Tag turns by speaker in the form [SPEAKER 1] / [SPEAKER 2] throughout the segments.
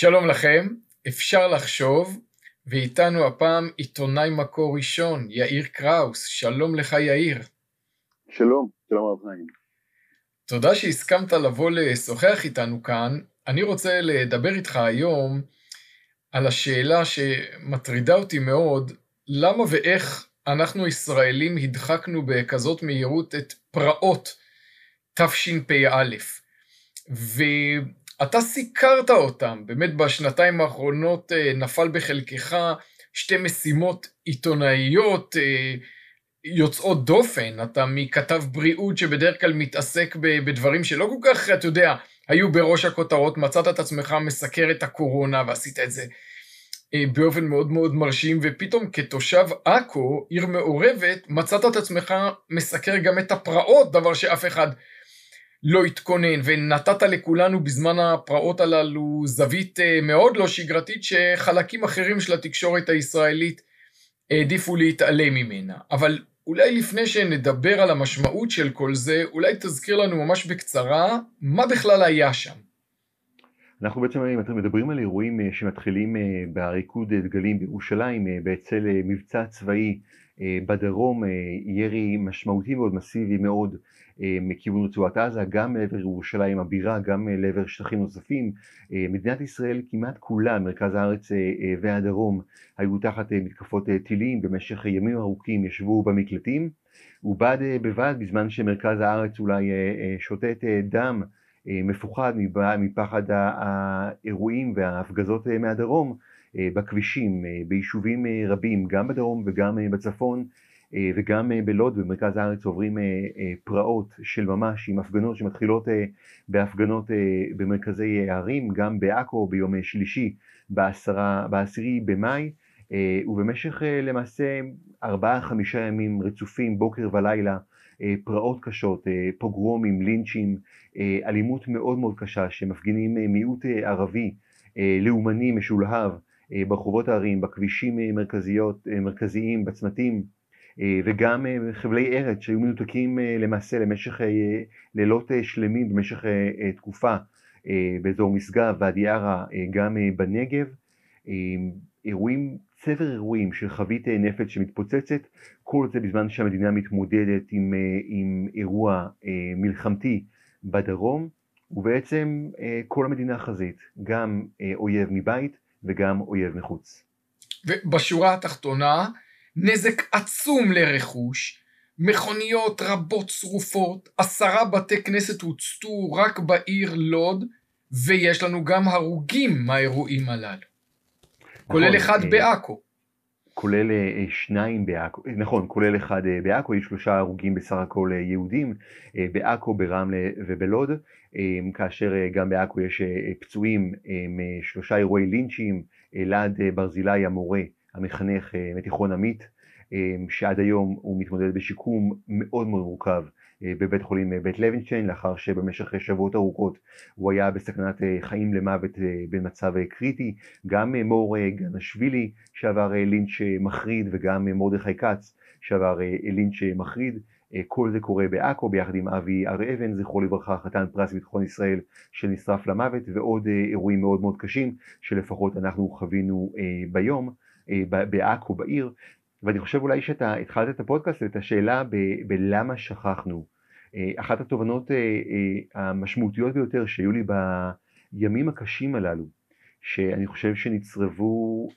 [SPEAKER 1] שלום לכם, אפשר לחשוב, ואיתנו הפעם עיתונאי מקור ראשון, יאיר קראוס. שלום לך יאיר.
[SPEAKER 2] שלום, שלום הרב חיים.
[SPEAKER 1] תודה שהסכמת לבוא לשוחח איתנו כאן. אני רוצה לדבר איתך היום על השאלה שמטרידה אותי מאוד, למה ואיך אנחנו ישראלים הדחקנו בכזאת מהירות את פרעות תשפ"א. ואתה סיקרת אותם, באמת בשנתיים האחרונות אה, נפל בחלקך שתי משימות עיתונאיות אה, יוצאות דופן, אתה מכתב בריאות שבדרך כלל מתעסק בדברים שלא כל כך, אתה יודע, היו בראש הכותרות, מצאת את עצמך מסקר את הקורונה ועשית את זה אה, באופן מאוד מאוד מרשים, ופתאום כתושב עכו, עיר מעורבת, מצאת את עצמך מסקר גם את הפרעות, דבר שאף אחד לא התכונן, ונתת לכולנו בזמן הפרעות הללו זווית אה, מאוד לא שגרתית, שחלקים אחרים של התקשורת הישראלית העדיפו להתעלם ממנה. אבל אולי לפני שנדבר על המשמעות של כל זה, אולי תזכיר לנו ממש בקצרה, מה בכלל היה שם.
[SPEAKER 2] אנחנו בעצם מדברים על אירועים אה, שמתחילים אה, בריקוד דגלים בירושלים, באצל מבצע צבאי בדרום, ירי משמעותי מאוד, מסיבי מאוד, מכיוון רצועת עזה, גם לעבר ירושלים הבירה, גם לעבר שטחים נוספים. אה, מדינת ישראל כמעט כולה, מרכז הארץ אה, והדרום, היו תחת מתקפות טילים במשך ימים ארוכים, ישבו במקלטים, ובד בבד, בזמן שמרכז הארץ אולי שותת דם מפוחד מפחד האירועים וההפגזות מהדרום, בכבישים, ביישובים רבים, גם בדרום וגם בצפון, אה, וגם אה, בלוד במרכז הארץ עוברים אה, פרעות של ממש עם הפגנות שמתחילות בהפגנות במרכזי הערים, גם בעכו ביום שלישי בעשירי במאי ובמשך למעשה ארבעה חמישה ימים רצופים בוקר ולילה פרעות קשות, פוגרומים, לינצ'ים, אלימות מאוד מאוד קשה שמפגינים מיעוט ערבי לאומני משולהב ברחובות הערים, בכבישים מרכזיות, מרכזיים, בצמתים אה, וגם אה, חבלי ארץ שהיו מנותקים אה, למעשה למשך לילות שלמים במשך תקופה באזור משגב, ואדי ערה, גם בנגב. אירועים, צבר אירועים של חבית נפץ שמתפוצצת, כל זה בזמן שהמדינה מתמודדת עם, עם אירוע מלחמתי בדרום, ובעצם כל המדינה חזית, גם אויב מבית וגם אויב מחוץ.
[SPEAKER 1] ובשורה התחתונה, נזק עצום לרכוש, מכוניות רבות שרופות, עשרה בתי כנסת הוצתו רק בעיר לוד, ויש לנו גם הרוגים מהאירועים הללו. כולל אחד אה, בעכו.
[SPEAKER 2] כולל אה, שניים בעכו, נכון, כולל אחד אה, בעכו, יש שלושה הרוגים בסך הכל יהודים, בעכו, ברמלה ובלוד, כאשר גם בעכו יש פצועים, שלושה אירועי לינצ'ים, אלעד ברזילי המורה המחנך אה, מתיכון עמית, אה, שעד היום הוא מתמודד בשיקום מאוד מאוד מורכב אה, בבית חולים בית לוינשטיין, לאחר שבמשך שבועות ארוכות הוא היה בסכנת חיים למוות במצב קריטי. גם מור גנשווילי שעבר לינץ' מחריד וגם מרדכי כץ שעבר לינץ' מחריד. כל זה קורה בעכו ביחד עם אבי הר אבן, זכרו לברכה, חתן פרס ביטחון ישראל שנשרף למוות, ועוד אירועים מאוד מאוד קשים שלפחות אנחנו חווינו ביום. אה, בעכו, בעיר, ואני חושב אולי שאתה התחלת את הפודקאסט, את השאלה בלמה שכחנו. אה, אחת התובנות אה, המשמעותיות ביותר שהיו לי בימים הקשים הללו, שאני חושב שנצרבו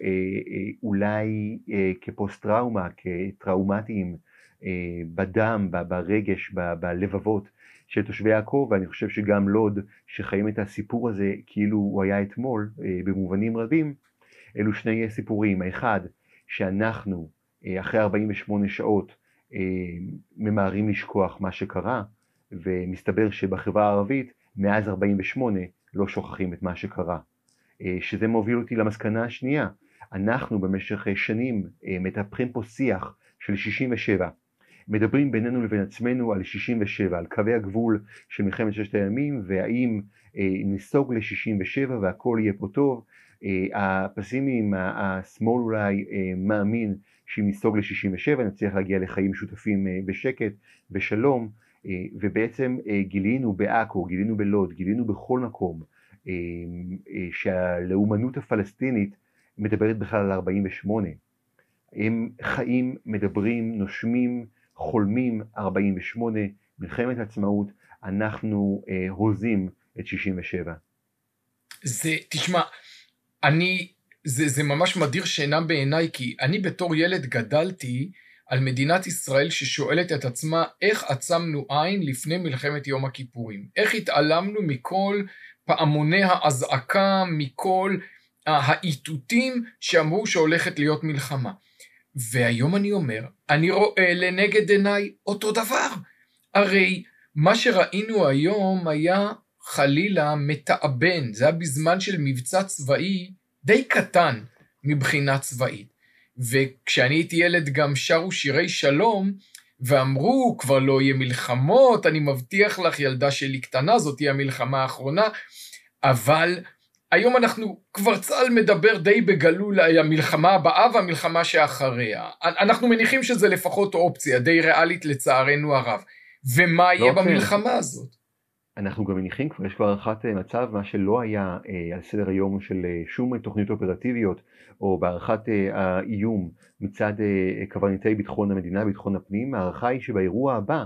[SPEAKER 2] אולי כפוסט טראומה, כטראומטיים, בדם, ברגש, בלבבות של תושבי עכו, ואני חושב שגם לוד, שחיים את הסיפור הזה כאילו הוא היה אתמול, במובנים רבים, אלו שני סיפורים, האחד שאנחנו אה, אחרי 48 שעות אה, ממהרים לשכוח מה שקרה ומסתבר שבחברה הערבית מאז 48 לא שוכחים את מה שקרה. אה, שזה מוביל אותי למסקנה השנייה. אנחנו במשך שנים מטפחים פה שיח של 67 מדברים בינינו לבין עצמנו על 67, על קווי הגבול של מלחמת ששת הימים והאם נסוג ל-67 והכל יהיה פה טוב הפסימיים, השמאל אולי אה, מאמין שאם נסוג ל-67 נצליח להגיע לחיים משותפים אה, בשקט, בשלום, ובעצם גילינו בעכו, גילינו בלוד, גילינו בכל מקום שהלאומנות הפלסטינית מדברת בכלל על 48. הם חיים, מדברים, נושמים, חולמים 48, מלחמת עצמאות, אנחנו אה, הוזים את 67.
[SPEAKER 1] זה, תשמע, אני, זה, זה ממש מדיר שינה בעיניי, כי אני בתור ילד גדלתי על מדינת ישראל ששואלת את עצמה איך עצמנו עין לפני מלחמת יום הכיפורים. איך התעלמנו מכל פעמוני האזעקה, מכל האיתותים שאמרו שהולכת להיות מלחמה. והיום אני אומר, אני רואה לנגד עיניי אותו דבר. הרי מה שראינו היום היה חלילה מתאבן, זה היה בזמן של מבצע צבאי די קטן מבחינה צבאית. וכשאני הייתי ילד גם שרו שירי שלום, ואמרו, כבר לא יהיה מלחמות, אני מבטיח לך, ילדה שלי קטנה, זאת תהיה המלחמה האחרונה, אבל היום אנחנו, כבר צה"ל מדבר די בגלוי על המלחמה הבאה והמלחמה שאחריה. אנחנו מניחים שזה לפחות אופציה די ריאלית לצערנו הרב. ומה יהיה לא במלחמה כן. הזאת?
[SPEAKER 2] אנחנו גם מניחים כבר, יש כבר הערכת אה, מצב, מה שלא היה אה, על סדר היום של אה, שום תוכניות אופרטיביות או בהערכת האיום מצד קברניטי ביטחון המדינה, ביטחון הפנים, ההערכה היא שבאירוע הבא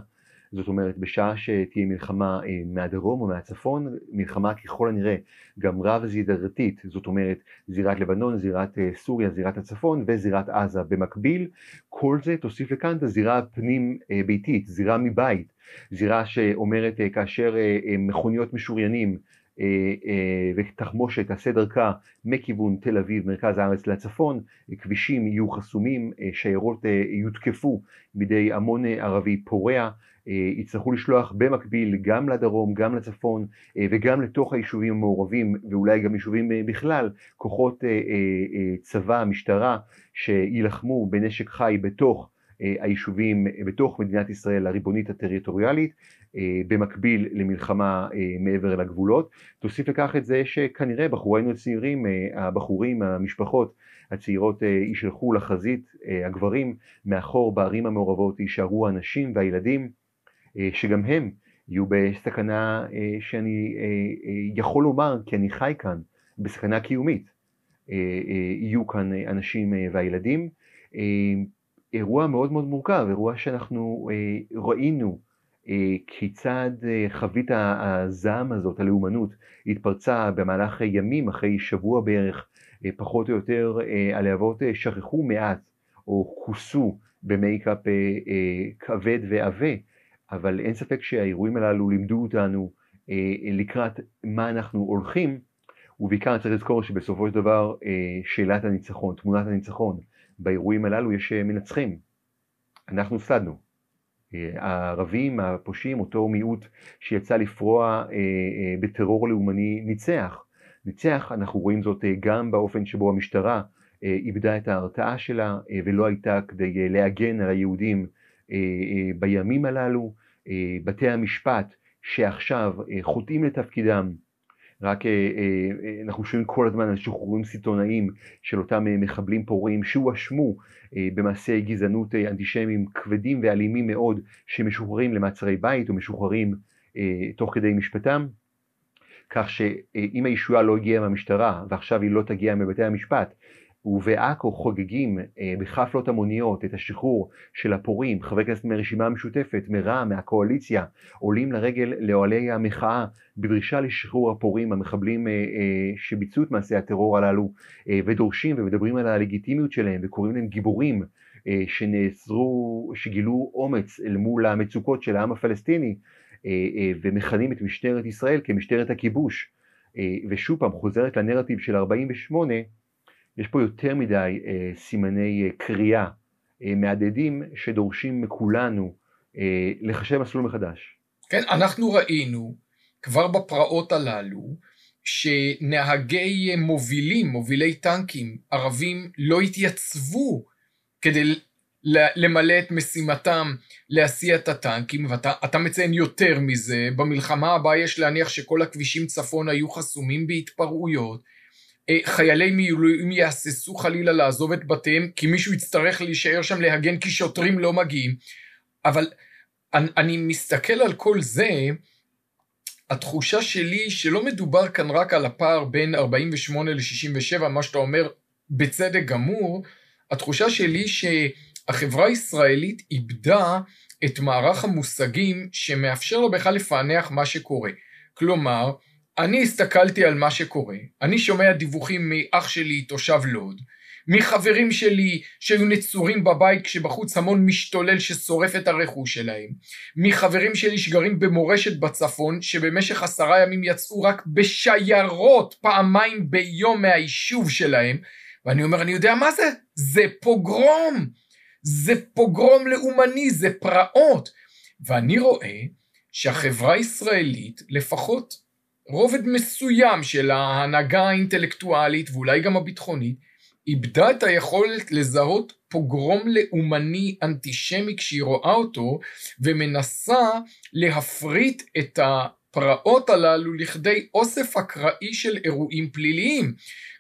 [SPEAKER 2] זאת אומרת בשעה שתהיה מלחמה אה, מהדרום או מהצפון, מלחמה ככל הנראה גם רב זירתית, זאת אומרת זירת לבנון, זירת אה, סוריה, זירת הצפון וזירת עזה. במקביל, כל זה תוסיף לכאן את הזירה הפנים אה, ביתית, זירה מבית, זירה שאומרת כאשר מכוניות משוריינים ותחמושת תעשה דרכה מכיוון תל אביב, מרכז הארץ לצפון, כבישים יהיו חסומים, שיירות יותקפו בידי המון ערבי פורע, יצטרכו לשלוח במקביל גם לדרום, גם לצפון אה, וגם לתוך היישובים המעורבים ואולי גם יישובים אה, בכלל, כוחות צבא, משטרה, שיילחמו בנשק חי בתוך היישובים, בתוך מדינת ישראל הריבונית הטריטוריאלית, במקביל למלחמה מעבר לגבולות. תוסיף לכך את זה שכנראה בחורינו הצעירים, הבחורים, המשפחות הצעירות יישלחו לחזית, הגברים, מאחור בערים המעורבות יישארו הנשים והילדים. אה, שגם הם יהיו בסכנה אה, שאני אה, יכול לומר, כי אני חי כאן, בסכנה קיומית. יהיו כאן אנשים והילדים. אירוע מאוד מאוד מורכב, אירוע שאנחנו ראינו כיצד חבית הזעם הזאת, הלאומנות, התפרצה במהלך ימים, אחרי שבוע בערך, פחות או יותר, הלהבות שכחו מעט או כוסו במייקאפ כבד ועבה, אבל אין ספק שהאירועים הללו לימדו אותנו אה, לקראת מה אנחנו הולכים, ובעיקר צריך לזכור שבסופו של דבר אה, שאלת הניצחון, תמונת הניצחון, באירועים הללו יש אה, מנצחים. אנחנו הפסדנו. הערבים, הפושעים, אותו מיעוט שיצא לפרוע בטרור לאומני ניצח. ניצח, אנחנו רואים זאת גם באופן שבו המשטרה איבדה את ההרתעה שלה ולא הייתה כדי להגן על היהודים בימים הללו, אה, בתי המשפט שעכשיו חוטאים לתפקידם, רק אנחנו שומעים כל הזמן על שחרורים סיטונאיים של אותם מחבלים פורעים שהואשמו במעשי גזענות אנטישמיים כבדים ואלימים מאוד שמשוחררים למעצרי בית או משוחררים תוך כדי משפטם, כך שאם הישועה לא הגיעה מהמשטרה ועכשיו היא לא תגיע מבתי המשפט ובעכו חוגגים אה, בחפלות המוניות את השחרור של הפורעים, חברי כנסת מהרשימה המשותפת, מרע"מ, מהקואליציה, עולים לרגל לאוהלי המחאה בדרישה לשחרור הפורעים, המחבלים אה, אה, שביצעו את מעשי הטרור הללו, ודורשים ומדברים על הלגיטימיות שלהם וקוראים להם גיבורים שנעזרו, שגילו אומץ אל מול המצוקות של העם הפלסטיני ומכנים את משטרת ישראל כמשטרת הכיבוש. ושוב פעם חוזרת לנרטיב של 48 יש פה יותר מדי אה, סימני אה, קריאה אה, מהדהדים שדורשים מכולנו אה, לחשב מסלול מחדש.
[SPEAKER 1] כן, אנחנו ראינו כבר בפרעות הללו שנהגי מובילים, מובילי טנקים ערבים לא התייצבו כדי למלא את משימתם להסיע את הטנקים, ואתה מציין יותר מזה, במלחמה הבאה יש להניח שכל הכבישים צפון היו חסומים בהתפרעויות, אה, חיילי מילואים יהססו חלילה לעזוב את בתיהם כי מישהו יצטרך להישאר שם להגן כי שוטרים לא מגיעים. אבל אני, אני מסתכל על כל זה התחושה שלי שלא מדובר כאן רק על הפער בין 48 ל-67, מה שאתה אומר בצדק גמור, התחושה שלי שהחברה הישראלית איבדה את מערך המושגים שמאפשר לה בכלל לפענח מה שקורה. כלומר, אני הסתכלתי על מה שקורה, אני שומע דיווחים מאח שלי, תושב לוד, מחברים שלי שהיו נצורים בבית כשבחוץ המון משתולל ששורף את הרכוש שלהם, מחברים שלי שגרים במורשת בצפון שבמשך עשרה ימים יצאו רק בשיירות פעמיים ביום מהיישוב שלהם, ואני אומר אני יודע מה זה? זה פוגרום! זה פוגרום לאומני, זה פרעות. ואני רואה שהחברה הישראלית, לפחות רובד מסוים של ההנהגה האינטלקטואלית ואולי גם הביטחונית, איבדה את היכולת לזהות פוגרום לאומני אנטישמי כשהיא רואה אותו, ומנסה להפריט את הפרעות הללו לכדי אוסף אקראי של אירועים פליליים.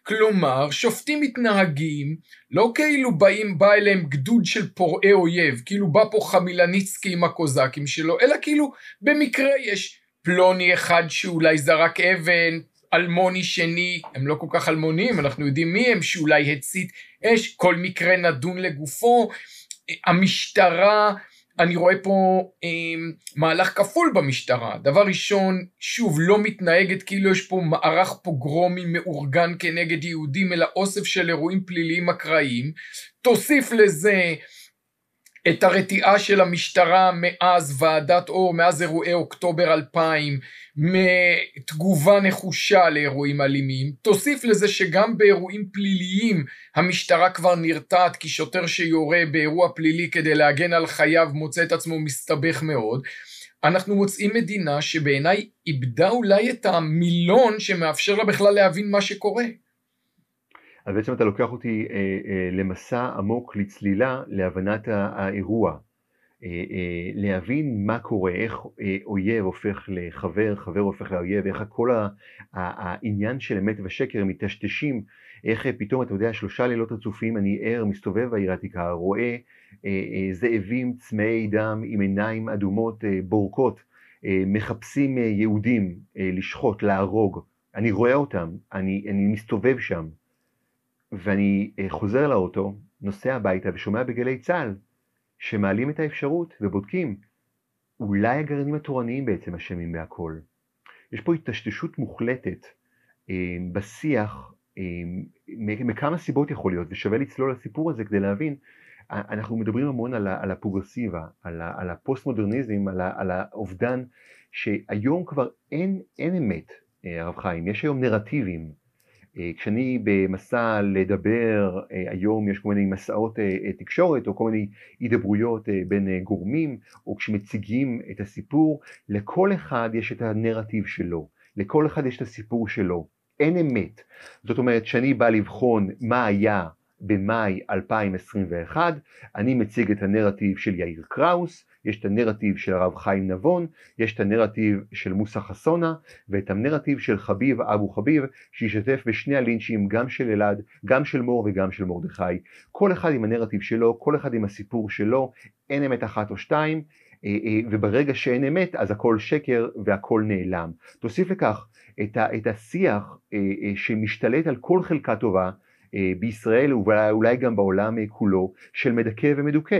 [SPEAKER 1] כלומר, שופטים מתנהגים לא כאילו באים, בא אליהם גדוד של פורעי אויב, כאילו בא פה חמילניצקי עם הקוזקים שלו, אלא כאילו במקרה יש פלוני אחד שאולי זרק אבן, אלמוני שני, הם לא כל כך אלמונים, אנחנו יודעים מי הם, שאולי הצית אש, כל מקרה נדון לגופו, המשטרה, אני רואה פה אה, מהלך כפול במשטרה, דבר ראשון, שוב, לא מתנהגת כאילו יש פה מערך פוגרומי מאורגן כנגד יהודים, אלא אוסף של אירועים פליליים אקראיים, תוסיף לזה את הרתיעה של המשטרה מאז ועדת אור, מאז אירועי אוקטובר 2000, מתגובה נחושה לאירועים אלימים, תוסיף לזה שגם באירועים פליליים המשטרה כבר נרתעת כי שוטר שיורה באירוע פלילי כדי להגן על חייו מוצא את עצמו מסתבך מאוד, אנחנו מוצאים מדינה שבעיניי איבדה אולי את המילון שמאפשר לה בכלל להבין מה שקורה.
[SPEAKER 2] אז בעצם אתה לוקח אותי אה, אה, למסע עמוק לצלילה להבנת האירוע, אה, להבין מה קורה, איך אויב הופך לחבר, חבר הופך לאויב, איך כל העניין של אמת ושקר מטשטשים, איך פתאום אתה יודע שלושה לילות רצופים אני ער, מסתובב בעיר העתיקה, רואה זאבים צמאי דם עם עיניים אדומות בורקות, מחפשים יהודים לשחוט, להרוג, אני רואה אותם, אני, אני מסתובב שם. ואני אה, חוזר לאוטו, נוסע הביתה ושומע בגלי צה"ל שמעלים את האפשרות ובודקים אולי הגרעינים התורניים בעצם אשמים בהכל. יש פה התשתשות מוחלטת אה, בשיח, אה, מכמה סיבות יכול להיות, ושווה לצלול לסיפור הזה כדי להבין, אנחנו מדברים המון על, על הפרוגרסיבה, על, על הפוסט מודרניזם, על, על האובדן שהיום כבר אין, אין אמת, הרב חיים, יש היום נרטיבים, אה, כשאני במסע לדבר, אה, היום יש כל מיני מסעות אה, תקשורת או כל מיני הידברויות בין גורמים, או כשמציגים את הסיפור, לכל אחד יש את הנרטיב שלו, לכל אחד יש את הסיפור שלו, אין אמת. זאת אומרת, כשאני בא לבחון מה היה במאי 2021, אני מציג את הנרטיב של יאיר קראוס, יש את הנרטיב של הרב חיים נבון, יש את הנרטיב של מוסא חסונה, ואת הנרטיב של חביב אבו חביב, שהשתתף בשני הלינצ'ים, גם של אלעד, גם של מור וגם של מרדכי. כל אחד עם הנרטיב שלו, כל אחד עם הסיפור שלו, אין אמת אחת או שתיים, אה, אה, וברגע שאין אמת אז הכל שקר והכל נעלם. תוסיף לכך את, ה, את השיח אה, שמשתלט על כל חלקה טובה בישראל ואולי גם בעולם כולו של מדכא ומדוכא.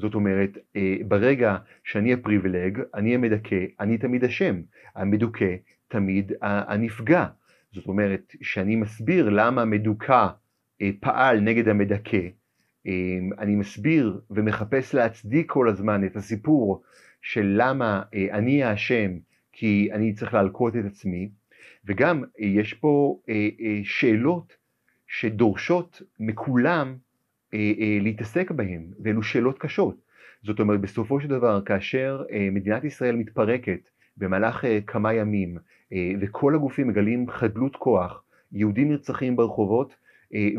[SPEAKER 2] זאת אומרת, אה, ברגע שאני הפריבילג, אני המדכא, אני תמיד אשם. המדוכא תמיד הנפגע. זאת אומרת, שאני מסביר למה המדוכא אה, פעל נגד המדכא, אה, אני מסביר ומחפש להצדיק כל הזמן את הסיפור של למה אני האשם כי אני צריך להלקות את עצמי, וגם יש פה שאלות שדורשות מכולם אה, אה, להתעסק בהם, ואלו שאלות קשות. זאת אומרת, בסופו של דבר, כאשר אה, מדינת ישראל מתפרקת במהלך כמה ימים, וכל הגופים מגלים חדלות כוח, יהודים נרצחים ברחובות,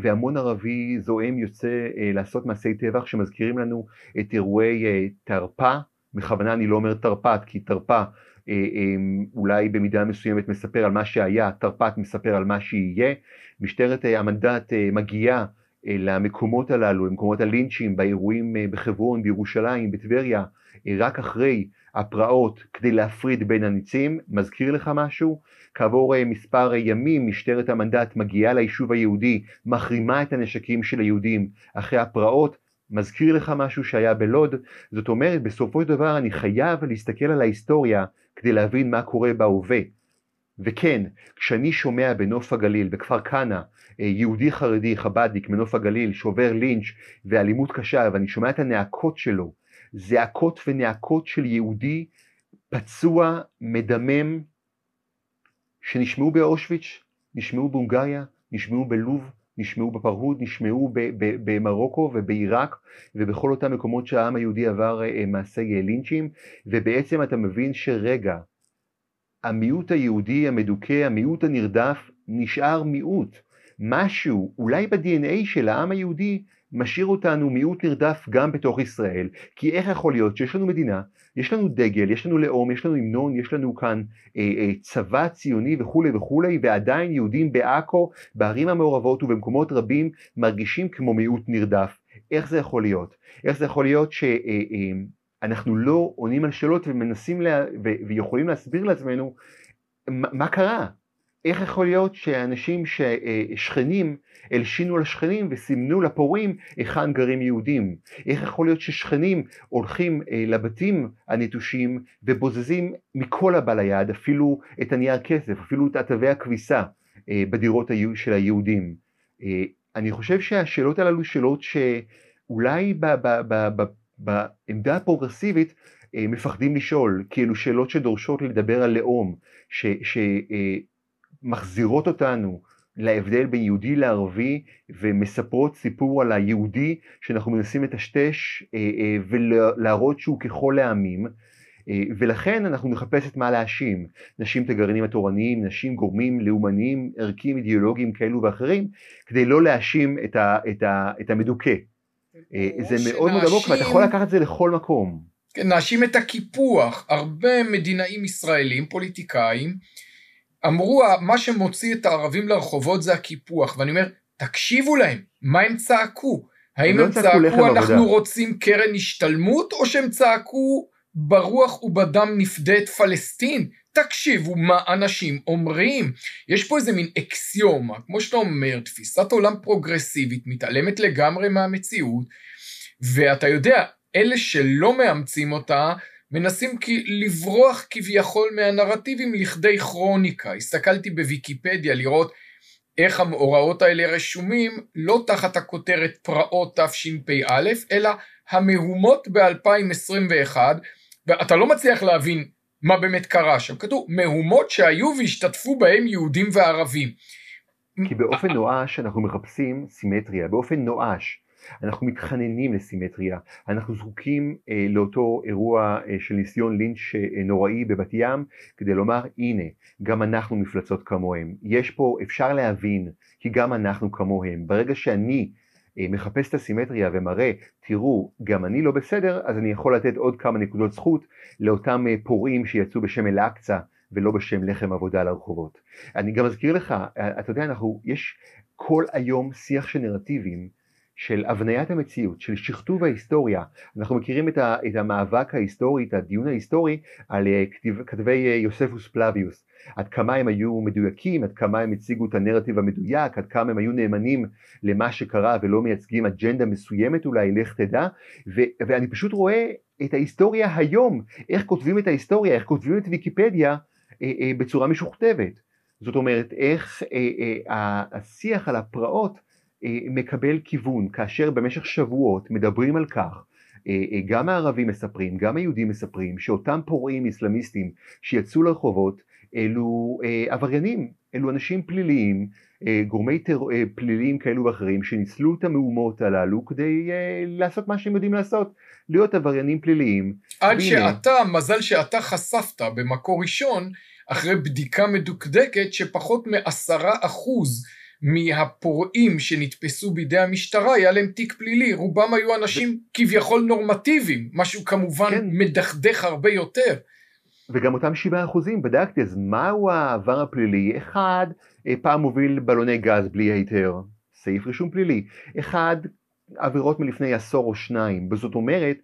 [SPEAKER 2] והמון ערבי זועם יוצא לעשות מעשי טבח שמזכירים לנו את אירועי תרפ"א, בכוונה אני לא אומר תרפ"ט, כי תרפ"א אולי במידה מסוימת מספר על מה שהיה, תרפ"ט מספר על מה שיהיה, משטרת המנדט מגיעה למקומות הללו, למקומות הלינצ'ים, באירועים אה, בחברון, בירושלים, בטבריה, רק אחרי הפרעות כדי להפריד בין הניצים, מזכיר לך משהו? כעבור מספר ימים משטרת המנדט מגיעה ליישוב היהודי, מחרימה את הנשקים של היהודים אחרי הפרעות, מזכיר לך משהו שהיה בלוד? זאת אומרת, בסופו של דבר אני חייב להסתכל על ההיסטוריה כדי להבין מה קורה בהווה. וכן, כשאני שומע בנוף הגליל, בכפר כנא, אה, יהודי חרדי חב"דניק מנוף הגליל שובר לינץ' ואלימות קשה, ואני שומע את הנאקות שלו, זעקות ונאקות של יהודי פצוע, מדמם, שנשמעו באושוויץ, נשמעו בהונגריה, נשמעו בלוב, נשמעו בפרהוד, נשמעו במרוקו ובעיראק ובכל אותם מקומות שהעם היהודי עבר אה, מעשי אה, לינצ'ים, ובעצם אתה מבין שרגע, המיעוט היהודי המדוכא, המיעוט הנרדף, נשאר מיעוט. משהו, אולי ב-DNA של העם היהודי, משאיר אותנו מיעוט נרדף גם בתוך ישראל, כי איך יכול להיות שיש לנו מדינה, יש לנו דגל, יש לנו לאום, יש לנו המנון, יש לנו כאן אה, אה, צבא ציוני וכולי וכולי, ועדיין יהודים בעכו, בערים המעורבות ובמקומות רבים מרגישים כמו מיעוט נרדף. איך זה יכול להיות? איך זה יכול להיות שאנחנו אה, אה, לא עונים על שאלות ומנסים לה, ו, ויכולים להסביר לעצמנו מה קרה? איך יכול להיות שאנשים ששכנים הלשינו לשכנים וסימנו לפורעים היכן גרים יהודים? איך יכול להיות ששכנים הולכים אה, לבתים הנטושים ובוזזים מכל הבא ליד אפילו את הנייר כסף, אפילו את תווי הכביסה אה, בדירות של היהודים? אה, אני חושב שהשאלות הללו שאלות שאולי בעמדה הפרוגרסיבית מפחדים לשאול, כאילו שאלות שדורשות לדבר על לאום, ש, ש, מחזירות אותנו להבדל בין יהודי לערבי ומספרות סיפור על היהודי שאנחנו מנסים לטשטש אה, אה, ולהראות שהוא ככל העמים אה, ולכן אנחנו נחפש את מה להאשים, נשים את הגרעינים התורניים, נשים גורמים לאומניים, ערכיים, אידיאולוגיים כאלו ואחרים, כדי לא להאשים את, ה, את, ה, את המדוכא. זה מאוד מאוד עמוק ואתה יכול לקחת את זה לכל מקום.
[SPEAKER 1] כן, נאשים את הקיפוח, הרבה מדינאים ישראלים, פוליטיקאים, אמרו, מה שמוציא את הערבים לרחובות זה הקיפוח, ואני אומר, תקשיבו להם, מה הם צעקו? האם הם, הם צעקו, צעקו אנחנו עבודה. רוצים קרן השתלמות, או שהם צעקו ברוח ובדם נפדה את פלסטין? תקשיבו מה אנשים אומרים. יש פה איזה מין אקסיומה, כמו שאתה אומר, תפיסת עולם פרוגרסיבית, מתעלמת לגמרי מהמציאות, ואתה יודע, אלה שלא מאמצים אותה, מנסים לברוח כביכול מהנרטיבים לכדי כרוניקה. הסתכלתי בוויקיפדיה לראות איך המאורעות האלה רשומים לא תחת הכותרת פרעות תשפ"א, אלא המהומות ב-2021, ואתה לא מצליח להבין מה באמת קרה שם. כתוב מהומות שהיו והשתתפו בהם יהודים וערבים.
[SPEAKER 2] כי באופן נואש אנחנו מחפשים סימטריה, באופן נואש. אנחנו מתחננים לסימטריה, אנחנו זקוקים אה, לאותו אירוע אה, של ניסיון לינץ' אה, נוראי בבת ים כדי לומר הנה גם אנחנו מפלצות כמוהם, יש פה אפשר להבין כי גם אנחנו כמוהם, ברגע שאני אה, מחפש את הסימטריה ומראה תראו גם אני לא בסדר אז אני יכול לתת עוד כמה נקודות זכות לאותם אה, פורעים שיצאו בשם אל-אקצא ולא בשם לחם עבודה לרחובות. אני גם אזכיר לך, אה, אתה יודע, אנחנו, יש כל היום שיח של נרטיבים של הבניית המציאות, של שכתוב ההיסטוריה. אנחנו מכירים את, ה, את המאבק ההיסטורי, את הדיון ההיסטורי על אה, כתב, כתבי אה, יוספוס פלביוס. עד כמה הם היו מדויקים, עד כמה הם הציגו את הנרטיב המדויק, עד כמה הם היו נאמנים למה שקרה ולא מייצגים אג'נדה מסוימת אולי, לך תדע. ו, ואני פשוט רואה את ההיסטוריה היום, איך כותבים את ההיסטוריה, איך כותבים את ויקיפדיה אה, אה, בצורה משוכתבת. זאת אומרת, איך אה, אה, השיח על הפרעות מקבל כיוון כאשר במשך שבועות מדברים על כך אה, אה, גם הערבים מספרים, גם היהודים מספרים שאותם פורעים אסלאמיסטים שיצאו לרחובות אלו עבריינים, אלו אנשים פליליים, גורמי טר... פליליים כאלו ואחרים שניצלו את המהומות הללו כדי לעשות מה שהם יודעים לעשות, להיות עבריינים פליליים.
[SPEAKER 1] עד והנה... שאתה, מזל שאתה חשפת במקור ראשון, אחרי בדיקה מדוקדקת שפחות מעשרה אחוז מהפורעים שנתפסו בידי המשטרה היה להם תיק פלילי, רובם היו אנשים כביכול נורמטיביים, משהו כמובן כן. מדכדך הרבה יותר.
[SPEAKER 2] וגם אותם שבעה אחוזים, בדקתי, אז מהו העבר הפלילי? אחד, אה, פעם מוביל בלוני גז בלי היתר, סעיף רישום פלילי. אחד, עבירות מלפני עשור או שניים, וזאת אומרת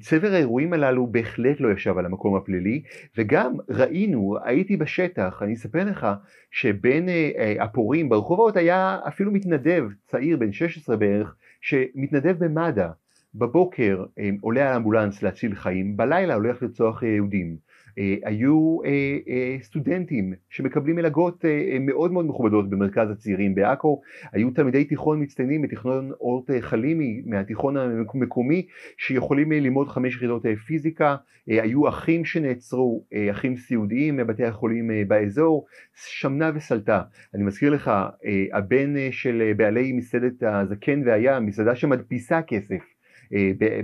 [SPEAKER 2] צבר האירועים הללו בהחלט לא ישב על המקום הפלילי וגם ראינו, הייתי בשטח, אני אספר לך שבין הפורעים ברחובות היה אפילו מתנדב צעיר בן 16 בערך שמתנדב במד"א. בבוקר עולה על אמבולנס להציל חיים, בלילה הולך לרצוח יהודים. אה, היו אה, אה, סטודנטים שמקבלים מלגות מאוד מאוד מכובדות במרכז הצעירים בעכו, היו תלמידי תיכון מצטיינים בתיכון אורט חלימי מהתיכון המקומי שיכולים ללמוד חמש יחידות פיזיקה, היו אחים שנעצרו, אחים סיעודיים מבתי החולים באזור, שמנה וסלטה. אני מזכיר לך, הבן של בעלי מסעדת הזקן והים, מסעדה שמדפיסה כסף. אה,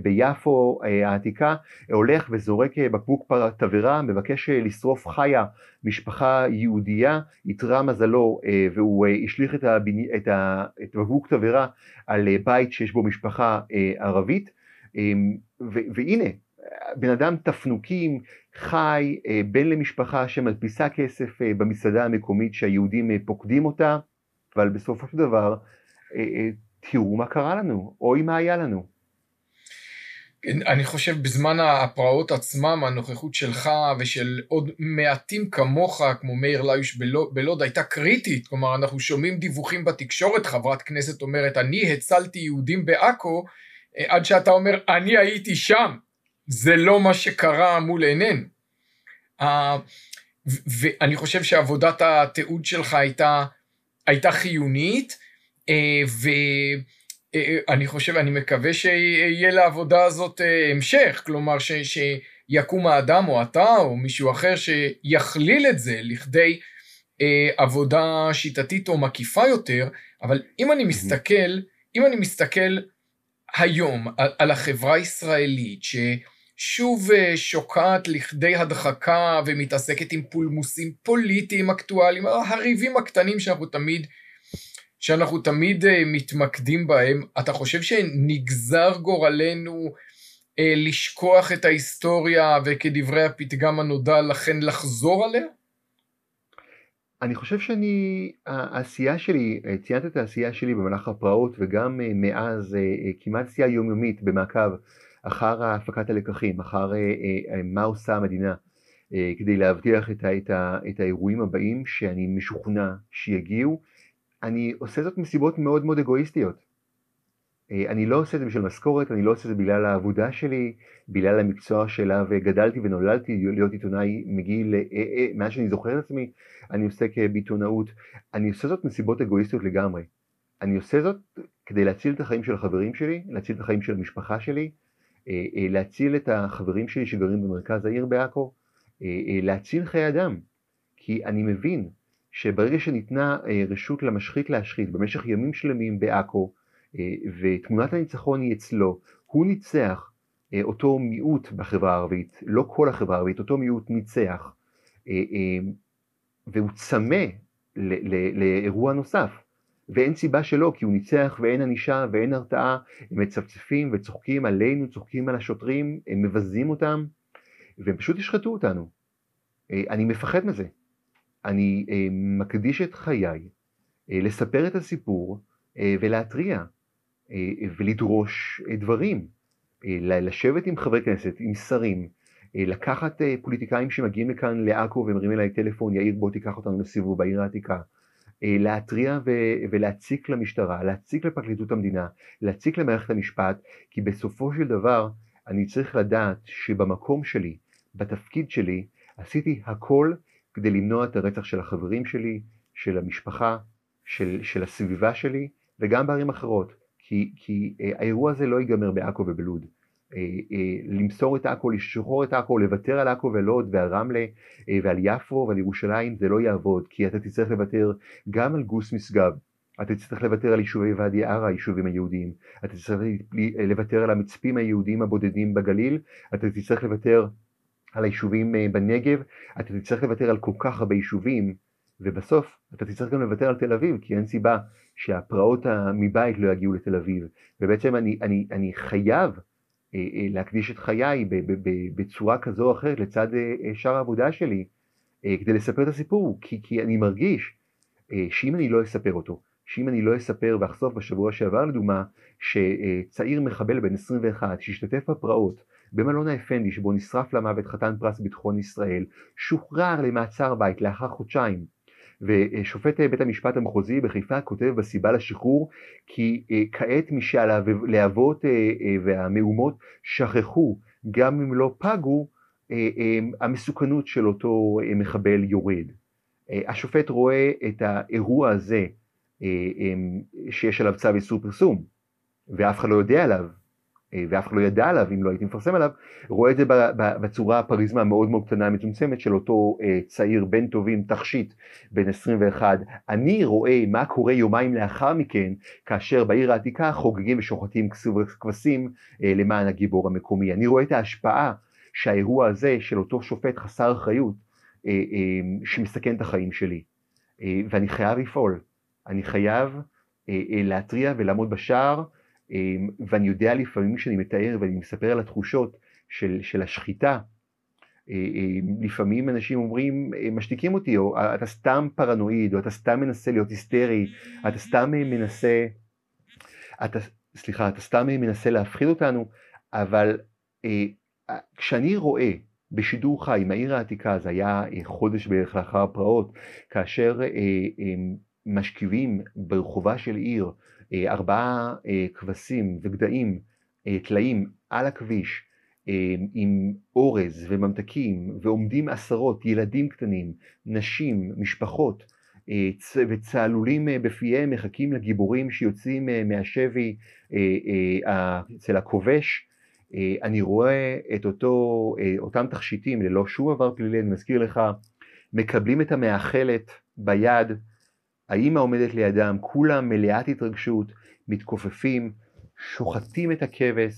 [SPEAKER 2] ביפו אה, העתיקה הולך וזורק אה, בקבוק תבערה, מבקש לשרוף חיה משפחה יהודייה, יתרה מזלו והוא השליך את, הבני, את, ה, את בקבוק תבערה על בית שיש בו משפחה ערבית ו, והנה בן אדם תפנוקים, חי, בן למשפחה שמדפיסה כסף במסעדה המקומית שהיהודים פוקדים אותה, אבל בסופו של דבר תראו מה קרה לנו, אוי מה היה לנו.
[SPEAKER 1] אני חושב בזמן הפרעות עצמם, הנוכחות שלך ושל עוד מעטים כמוך, כמו מאיר ליוש בלוד, הייתה קריטית. כלומר, אנחנו שומעים דיווחים בתקשורת, חברת כנסת אומרת, אני הצלתי יהודים בעכו, אה, עד שאתה אומר, אני הייתי שם. זה לא מה שקרה מול עינינו. ואני חושב שעבודת התיעוד שלך הייתה, הייתה חיונית, אה, ו... אה, אה, אני חושב, אני מקווה שיהיה לעבודה הזאת אה, המשך, כלומר ש, שיקום האדם או אתה או מישהו אחר שיכליל את זה לכדי אה, עבודה שיטתית או מקיפה יותר, אבל אם אני מסתכל, אם אני מסתכל היום על, על החברה הישראלית ששוב שוקעת לכדי הדחקה ומתעסקת עם פולמוסים פוליטיים אקטואליים, הריבים הקטנים שאנחנו תמיד שאנחנו תמיד uh, מתמקדים בהם, אתה חושב שנגזר גורלנו uh, לשכוח את ההיסטוריה וכדברי הפתגם הנודע לכן לחזור עליה?
[SPEAKER 2] אני חושב שאני, העשייה שלי, אה, ציינת את העשייה שלי במהלך הפרעות וגם מאז כמעט עשייה יומיומית במעקב אחר הפקת הלקחים, אחר מה עושה המדינה כדי להבטיח את, את, את האירועים הבאים שאני משוכנע שיגיעו אני עושה זאת מסיבות מאוד מאוד אגואיסטיות. אה, אני לא עושה את זה בשביל משכורת, אני לא עושה את זה בגלל העבודה שלי, בגלל המקצוע שלה, וגדלתי ונולדתי להיות עיתונאי מגיל, אה, אה, מאז שאני זוכר את עצמי, אני עוסק בעיתונאות. אני עושה זאת מסיבות אגואיסטיות לגמרי. אני עושה זאת כדי להציל את החיים של החברים שלי, להציל את החיים של המשפחה שלי, להציל את החברים שלי שגרים במרכז העיר בעכו, להציל חיי אדם. כי אני מבין שברגע שניתנה אה, רשות למשחית להשחית במשך ימים שלמים בעכו אה, ותמונת הניצחון היא אצלו, הוא ניצח אה, אותו מיעוט בחברה הערבית, לא כל החברה הערבית, אותו מיעוט ניצח והוא צמא לאירוע נוסף. ואין סיבה שלא כי הוא ניצח ואין ענישה ואין הרתעה הם מצפצפים וצוחקים עלינו, צוחקים על השוטרים, הם מבזים אותם והם פשוט ישחטו אותנו. אני מפחד מזה אני אה, מקדיש את חיי אה, לספר את הסיפור אה, ולהתריע ולדרוש דברים, לשבת עם חברי כנסת, עם שרים, לקחת פוליטיקאים שמגיעים לכאן לעכו ומרימים אליי טלפון, יאיר בוא תיקח אותנו לסיבוב בעיר העתיקה, להתריע ולהציק למשטרה, להציק לפרקליטות המדינה, להציק למערכת המשפט, כי בסופו של דבר אני צריך לדעת שבמקום שלי, בתפקיד שלי, עשיתי הכל כדי למנוע את הרצח של החברים שלי, של המשפחה, של, של הסביבה שלי, וגם בערים אחרות. כי, כי אה, האירוע הזה לא ייגמר בעכו ובלוד. אה, אה, למסור את עכו, לשחרור את עכו, לוותר על עכו ולוד ועל רמלה אה, ועל יפו ועל ירושלים, זה לא יעבוד, כי אתה תצטרך לוותר גם על גוס משגב, אתה תצטרך לוותר על יישובי ואדי ערה, היישובים היהודיים, אתה תצטרך לוותר על המצפים היהודיים הבודדים בגליל, אתה תצטרך לוותר על היישובים אה, בנגב, אתה תצטרך לוותר על כל כך הרבה יישובים, ובסוף אתה תצטרך גם לוותר על תל אביב, כי אין סיבה שהפרעות מבית לא יגיעו לתל אביב. ובעצם אני, אני, אני חייב אה, אה, להקדיש את חיי בצורה כזו או אחרת לצד שאר העבודה שלי, כדי לספר את הסיפור, כי, כי אני מרגיש שאם אני לא אספר אותו, שאם אני לא אספר ואחשוף בשבוע שעבר לדוגמה, שצעיר מחבל בן 21 שהשתתף בפרעות במלון האפנדי שבו נשרף למוות חתן פרס ביטחון ישראל, שוחרר למעצר בית לאחר חודשיים. ושופט בית המשפט המחוזי בחיפה כותב בסיבה לשחרור כי אה, כעת משהלהבות אה, אה, והמהומות שכחו, גם אם לא פגו, המסוכנות של אותו מחבל יורד. השופט רואה את האירוע הזה שיש עליו צו איסור פרסום, ואף אחד לא יודע עליו, אה, ואף אחד לא ידע עליו אם לא הייתי מפרסם עליו, רואה את זה בצורה הפריזמה המאוד מאוד קטנה מצומצמת של אותו אה, צעיר בן טובים תכשיט בן 21. אני רואה מה קורה יומיים לאחר מכן כאשר בעיר העתיקה חוגגים ושוחטים כבשים אה, למען הגיבור המקומי. אני רואה את ההשפעה שהאירוע הזה של אותו שופט חסר אחריות שמסכן את החיים שלי ואני חייב לפעול, אני חייב להתריע ולעמוד בשער ואני יודע לפעמים כשאני מתאר ואני מספר על התחושות של, של השחיטה, אה, אה, לפעמים אנשים אומרים, אה, משתיקים אותי, או אתה סתם פרנואיד, או אתה סתם מנסה להיות היסטרי, אתה סתם מנסה, אתה, סליחה, אתה סתם מנסה להפחיד אותנו, אבל כשאני רואה בשידור חי מהעיר העתיקה, זה היה חודש בערך לאחר הפרעות, כאשר משכיבים ברחובה של עיר ארבעה אה, כבשים וגדיים אה, טלאים על הכביש עם אורז וממתקים ועומדים עשרות ילדים קטנים, נשים, משפחות וצהלולים בפיהם מחכים לגיבורים שיוצאים מהשבי אצל הכובש. אני רואה את אותו, אותם תכשיטים ללא שום עבר פלילי, אני מזכיר לך, מקבלים את המאכלת ביד האימא עומדת לידם, כולם מלאת התרגשות, מתכופפים, שוחטים את הכבש,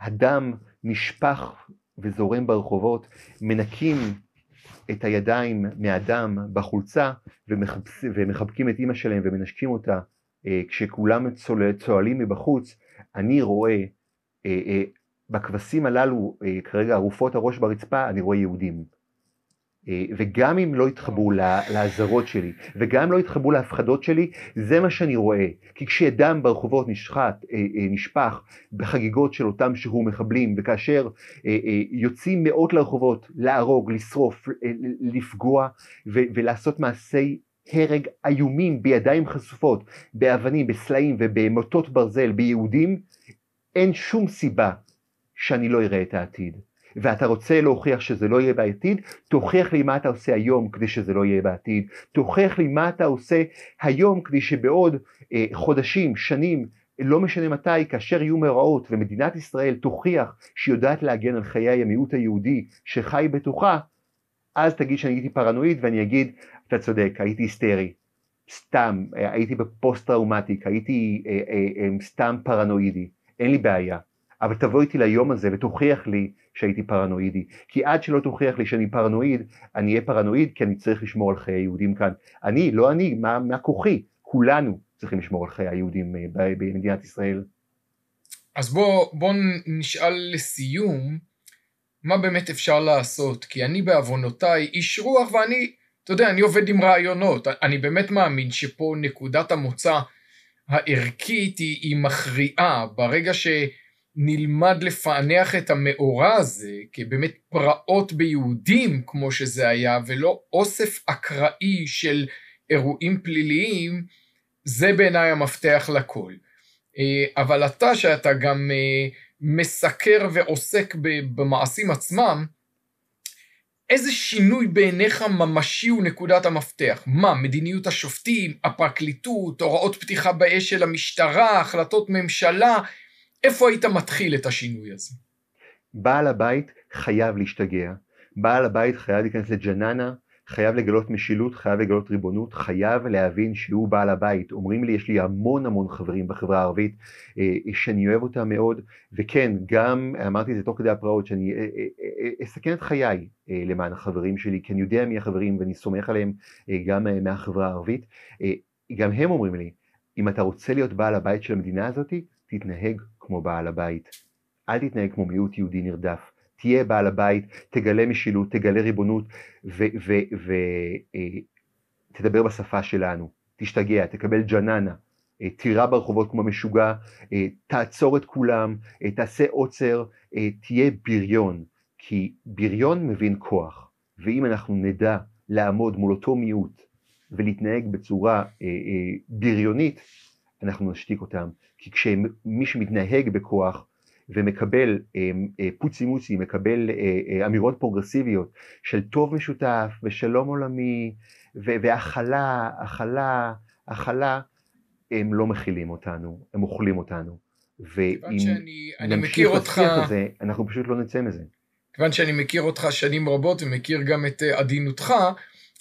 [SPEAKER 2] הדם נשפך וזורם ברחובות, מנקים את הידיים מהדם בחולצה ומחבקים את אימא שלהם ומנשקים אותה אה, כשכולם צועלים מבחוץ, אני רואה אה, אה, בכבשים הללו, אה, כרגע ערופות הראש ברצפה, אני רואה יהודים. אה, וגם אם לא יתחברו לאזהרות שלי, וגם אם לא יתחברו להפחדות שלי, זה מה שאני רואה. כי כשדם ברחובות נשחט, אה, אה, נשפך בחגיגות של אותם שחרור מחבלים, וכאשר יוצאים מאות לרחובות להרוג, לשרוף, לפגוע ולעשות מעשי הרג איומים בידיים חשופות, באבנים, בסלעים ובמוטות ברזל ביהודים, אין שום סיבה שאני לא אראה את העתיד. ואתה רוצה להוכיח שזה לא יהיה בעתיד, תוכיח לי מה אתה עושה היום כדי שזה לא יהיה בעתיד, תוכיח לי מה אתה עושה היום כדי שבעוד אה, חודשים, שנים, לא משנה מתי, כאשר יהיו מאורעות ומדינת ישראל תוכיח שהיא יודעת להגן על חיי המיעוט היהודי שחי בתוכה, אז תגיד שאני הייתי פרנואיד ואני אגיד, אתה צודק, הייתי היסטרי. סתם, אה, הייתי ב post traumatic, הייתי אה, אה, אה, סתם פרנואידי, אין לי בעיה. אבל תבוא איתי ליום הזה ותוכיח לי שהייתי פרנואידי. כי עד שלא תוכיח לי שאני פרנואיד, אני אהיה פרנואיד כי אני צריך לשמור על חיי היהודים כאן. אני, לא אני, מה, מה כוחי? כולנו צריכים לשמור על חיי היהודים אה, במדינת ישראל.
[SPEAKER 1] אז בוא, בוא נשאל לסיום, מה באמת אפשר לעשות? כי אני בעוונותיי איש רוח ואני, אתה יודע, אני עובד עם רעיונות. אני באמת מאמין שפה נקודת המוצא הערכית היא, היא מכריעה. ברגע ש... נלמד לפענח את המאורע הזה כבאמת פרעות ביהודים כמו שזה היה ולא אוסף אקראי של אירועים פליליים זה בעיניי המפתח לכל. אה, אבל אתה שאתה גם אה, מסקר ועוסק במעשים עצמם איזה שינוי בעיניך ממשי הוא נקודת המפתח? מה, מדיניות השופטים, הפרקליטות, הוראות פתיחה באש של המשטרה, החלטות ממשלה, איפה היית מתחיל את השינוי הזה?
[SPEAKER 2] בעל הבית חייב להשתגע. בעל הבית חייב להיכנס לג'ננה, חייב לגלות משילות, חייב לגלות ריבונות, חייב להבין שהוא בעל הבית. אומרים לי, יש לי המון המון חברים בחברה הערבית אה, שאני אוהב אותם מאוד, וכן, גם אמרתי את זה תוך כדי הפרעות, שאני אה, אה, אסכן את חיי למען החברים שלי, כי אני יודע מי החברים ואני סומך עליהם גם מהחברה הערבית. גם הם אומרים לי, אם אתה רוצה להיות בעל הבית של המדינה הזאת, תתנהג כמו בעל הבית. אל תתנהג כמו מיעוט יהודי נרדף. תהיה בעל הבית, תגלה משילות, תגלה ריבונות ותדבר אה, בשפה שלנו. תשתגע, תקבל ג'ננה, אה, תירה ברחובות כמו משוגע, אה, תעצור את כולם, אה, תעשה עוצר, תהיה בריון, כי בריון מבין כוח, ואם אנחנו נדע לעמוד מול אותו מיעוט ולהתנהג בצורה בריונית, אנחנו נשתיק אותם, כי כשמי שמתנהג בכוח ומקבל פוצי מוצי, מקבל אמירות פרוגרסיביות של טוב משותף ושלום עולמי והכלה, הכלה, הכלה, הם לא מכילים אותנו, הם אוכלים אותנו.
[SPEAKER 1] ואם נמשיך
[SPEAKER 2] לשיח הזה, אנחנו פשוט לא נצא מזה.
[SPEAKER 1] כיוון שאני מכיר אותך שנים רבות ומכיר גם את אה, עדינותך,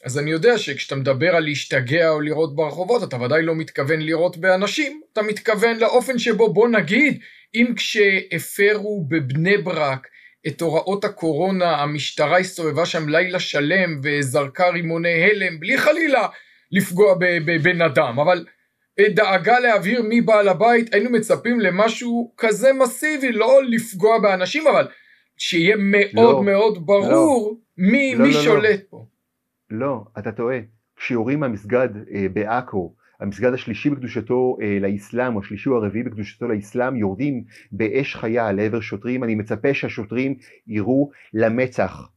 [SPEAKER 1] אז אני יודע שכשאתה מדבר על להשתגע או לראות ברחובות, אתה ודאי לא מתכוון לראות באנשים, אתה מתכוון לאופן שבו, בוא נגיד, אם כשהפרו בבני ברק את הוראות הקורונה, המשטרה הסתובבה שם לילה שלם וזרקה רימוני הלם, בלי חלילה לפגוע בבן אדם, אבל דאגה להבהיר מי בעל הבית, היינו מצפים למשהו כזה מסיבי, לא לפגוע באנשים, אבל שיהיה מאוד לא, מאוד ברור לא, מי, לא, מי לא, לא. שולט לא. פה.
[SPEAKER 2] לא, אתה טועה. כשיורים מהמסגד אה, בעכו, המסגד השלישי בקדושתו אה, לאסלאם, או השלישי או הרביעי בקדושתו לאסלאם, יורדים באש חיה לעבר שוטרים, אני מצפה שהשוטרים יראו למצח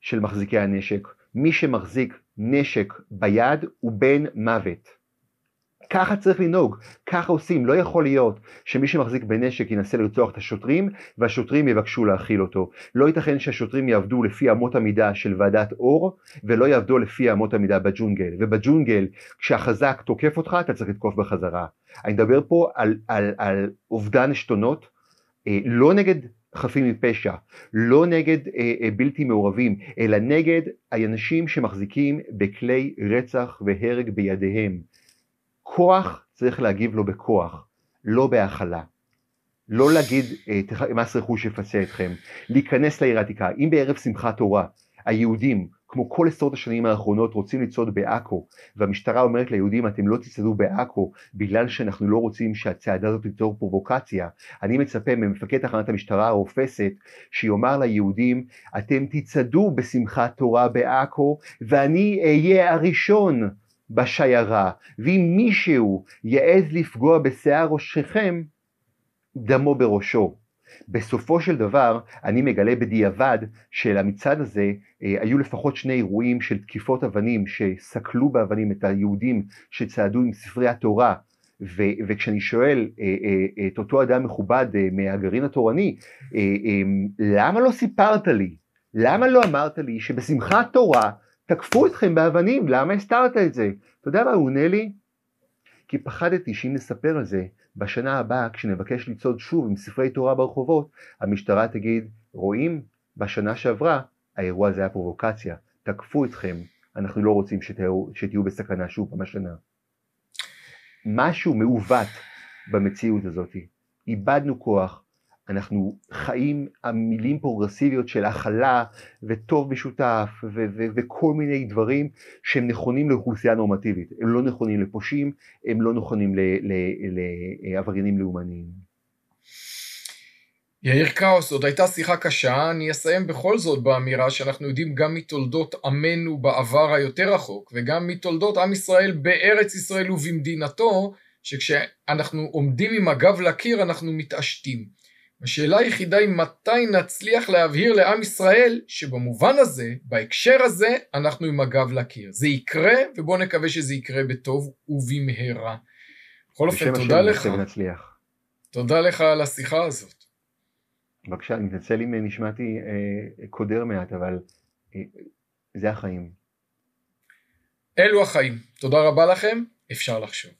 [SPEAKER 2] של מחזיקי הנשק. מי שמחזיק נשק ביד הוא בן מוות. ככה צריך לנהוג, ככה עושים, לא יכול להיות שמי שמחזיק בנשק ינסה לרצוח את השוטרים והשוטרים יבקשו להכיל אותו. לא ייתכן שהשוטרים יעבדו לפי אמות המידה של ועדת אור ולא יעבדו לפי אמות המידה בג'ונגל. ובג'ונגל כשהחזק תוקף אותך אתה צריך לתקוף בחזרה. אני מדבר פה על, על, על אובדן עשתונות, אה, לא נגד חפים מפשע, לא נגד אה, אה, בלתי מעורבים, אלא נגד האנשים שמחזיקים בכלי רצח והרג בידיהם. כוח צריך להגיב לו בכוח, לא בהכלה. לא להגיד אה, מס רכוש יפצה אתכם, להיכנס לעיר העתיקה. אם בערב שמחת תורה היהודים, כמו כל עשרות השנים האחרונות, רוצים לצעוד בעכו, והמשטרה אומרת ליהודים אתם לא תצעדו בעכו בגלל שאנחנו לא רוצים שהצעדה הזאת תיצור פרובוקציה, אני מצפה ממפקד תחנת המשטרה הרופסת שיאמר ליהודים אתם תצעדו בשמחת תורה בעכו ואני אהיה הראשון בשיירה, ואם מישהו יעז לפגוע בשיער ראשכם, דמו בראשו. בסופו של דבר אני מגלה בדיעבד שלמצעד הזה אה, היו לפחות שני אירועים של תקיפות אבנים שסקלו באבנים את היהודים שצעדו עם ספרי התורה ו- וכשאני שואל אה, אה, את אותו אדם מכובד אה, מהגרעין התורני אה, אה, למה לא סיפרת לי? למה לא אמרת לי שבשמחת תורה תקפו אתכם באבנים, למה הסתרת את זה? אתה יודע מה הוא עונה לי? כי פחדתי שאם נספר על זה, בשנה הבאה כשנבקש לצעוד שוב עם ספרי תורה ברחובות, המשטרה תגיד, רואים? בשנה שעברה האירוע הזה היה פרובוקציה, תקפו אתכם, אנחנו לא רוצים שתהיו, שתהיו בסכנה שוב פעם השנה. משהו מעוות במציאות הזאת, איבדנו כוח, אנחנו חיים המילים פרוגרסיביות של הכלה וטוב משותף ו- ו- וכל מיני דברים שהם נכונים לאוכלוסייה נורמטיבית, הם לא נכונים לפושעים, הם לא נכונים לעבריינים לאומניים.
[SPEAKER 1] יאיר קאוס, עוד הייתה שיחה קשה, אני אסיים בכל זאת באמירה שאנחנו יודעים גם מתולדות עמנו בעבר היותר רחוק, וגם מתולדות עם ישראל בארץ ישראל ובמדינתו, שכשאנחנו עומדים עם הגב לקיר אנחנו מתעשתים. השאלה היחידה היא מתי נצליח להבהיר לעם ישראל שבמובן הזה, בהקשר הזה, אנחנו עם הגב לקיר. זה יקרה, ובואו נקווה שזה יקרה בטוב ובמהרה. בכל אופן, תודה לך. ונצליח. תודה לך על השיחה הזאת.
[SPEAKER 2] בבקשה, אני מתנצל אם נשמעתי אה, קודר מעט, אבל אה, זה החיים.
[SPEAKER 1] אלו החיים. תודה רבה לכם, אפשר לחשוב.